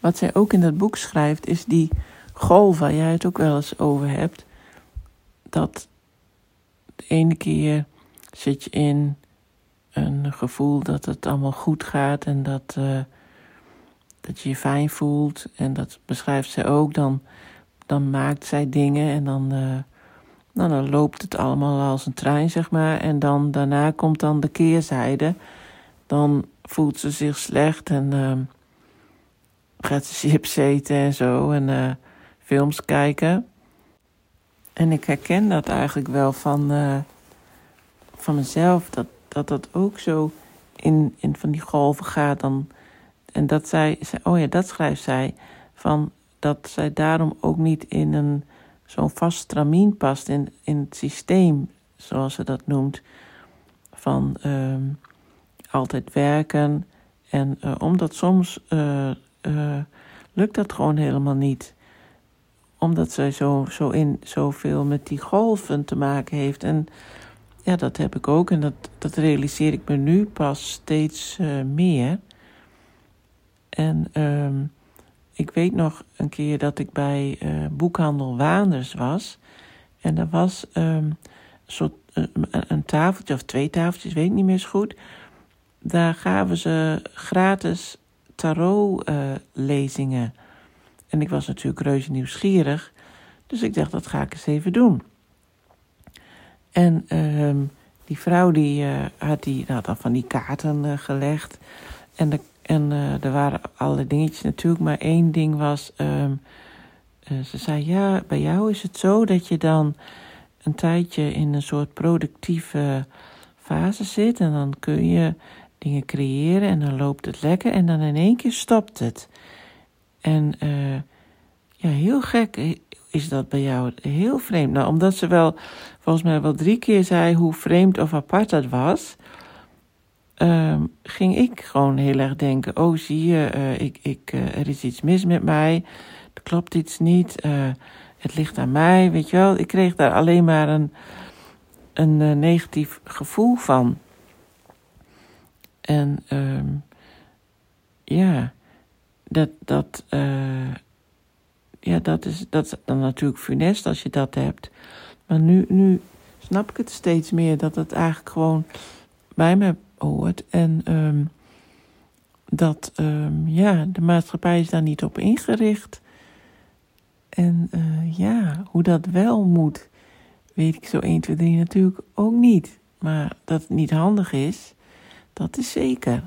wat zij ook in dat boek schrijft, is die golf waar jij het ook wel eens over hebt. Dat de ene keer zit je in een gevoel dat het allemaal goed gaat en dat, uh, dat je je fijn voelt. En dat beschrijft zij ook. Dan, dan maakt zij dingen en dan, uh, nou, dan loopt het allemaal als een trein, zeg maar. En dan daarna komt dan de keerzijde. Dan voelt ze zich slecht en uh, gaat ze chips eten en zo en uh, films kijken. En ik herken dat eigenlijk wel van, uh, van mezelf, dat, dat dat ook zo in, in van die golven gaat. Dan, en dat zij, oh ja, dat schrijft zij, van dat zij daarom ook niet in een zo'n vast stramien past in, in het systeem, zoals ze dat noemt, van um, altijd werken. En uh, omdat soms uh, lukt dat gewoon helemaal niet. Omdat zij zo, zo in zoveel met die golven te maken heeft. En ja, dat heb ik ook. En dat, dat realiseer ik me nu pas steeds meer. En um, ik weet nog een keer dat ik bij boekhandel Waanders was. En er was um, soort, een tafeltje of twee tafeltjes, weet ik niet meer zo goed daar gaven ze gratis tarotlezingen. En ik was natuurlijk reuze nieuwsgierig, dus ik dacht, dat ga ik eens even doen. En uh, die vrouw die, uh, had, die had dan van die kaarten uh, gelegd. En, en er waren alle dingetjes natuurlijk, maar één ding was... Ehm, ze zei, ja, bij jou is het zo dat je dan een tijdje in een soort productieve fase zit. En dan kun je dingen creëren en dan loopt het lekker en dan in één keer stopt het. En uh, ja, heel gek is dat bij jou. Heel vreemd. Nou, omdat ze wel, volgens mij wel drie keer zei hoe vreemd of apart dat was, uh, ging ik gewoon heel erg denken: oh, zie je, uh, ik, ik, uh, er is iets mis met mij, er klopt iets niet, het ligt aan mij, weet je wel. Ik kreeg daar alleen maar een, een negatief gevoel van. En um, ja, dat, dat, uh, ja, dat, is, dat is dan natuurlijk funest als je dat hebt. Maar nu, nu snap ik het steeds meer dat het eigenlijk gewoon bij me hoort. En um, dat um, ja, de maatschappij is daar niet op ingericht. En uh, ja, hoe dat wel moet, weet ik zo 1, 2, 3 natuurlijk ook niet. Maar dat het niet handig is, dat is zeker.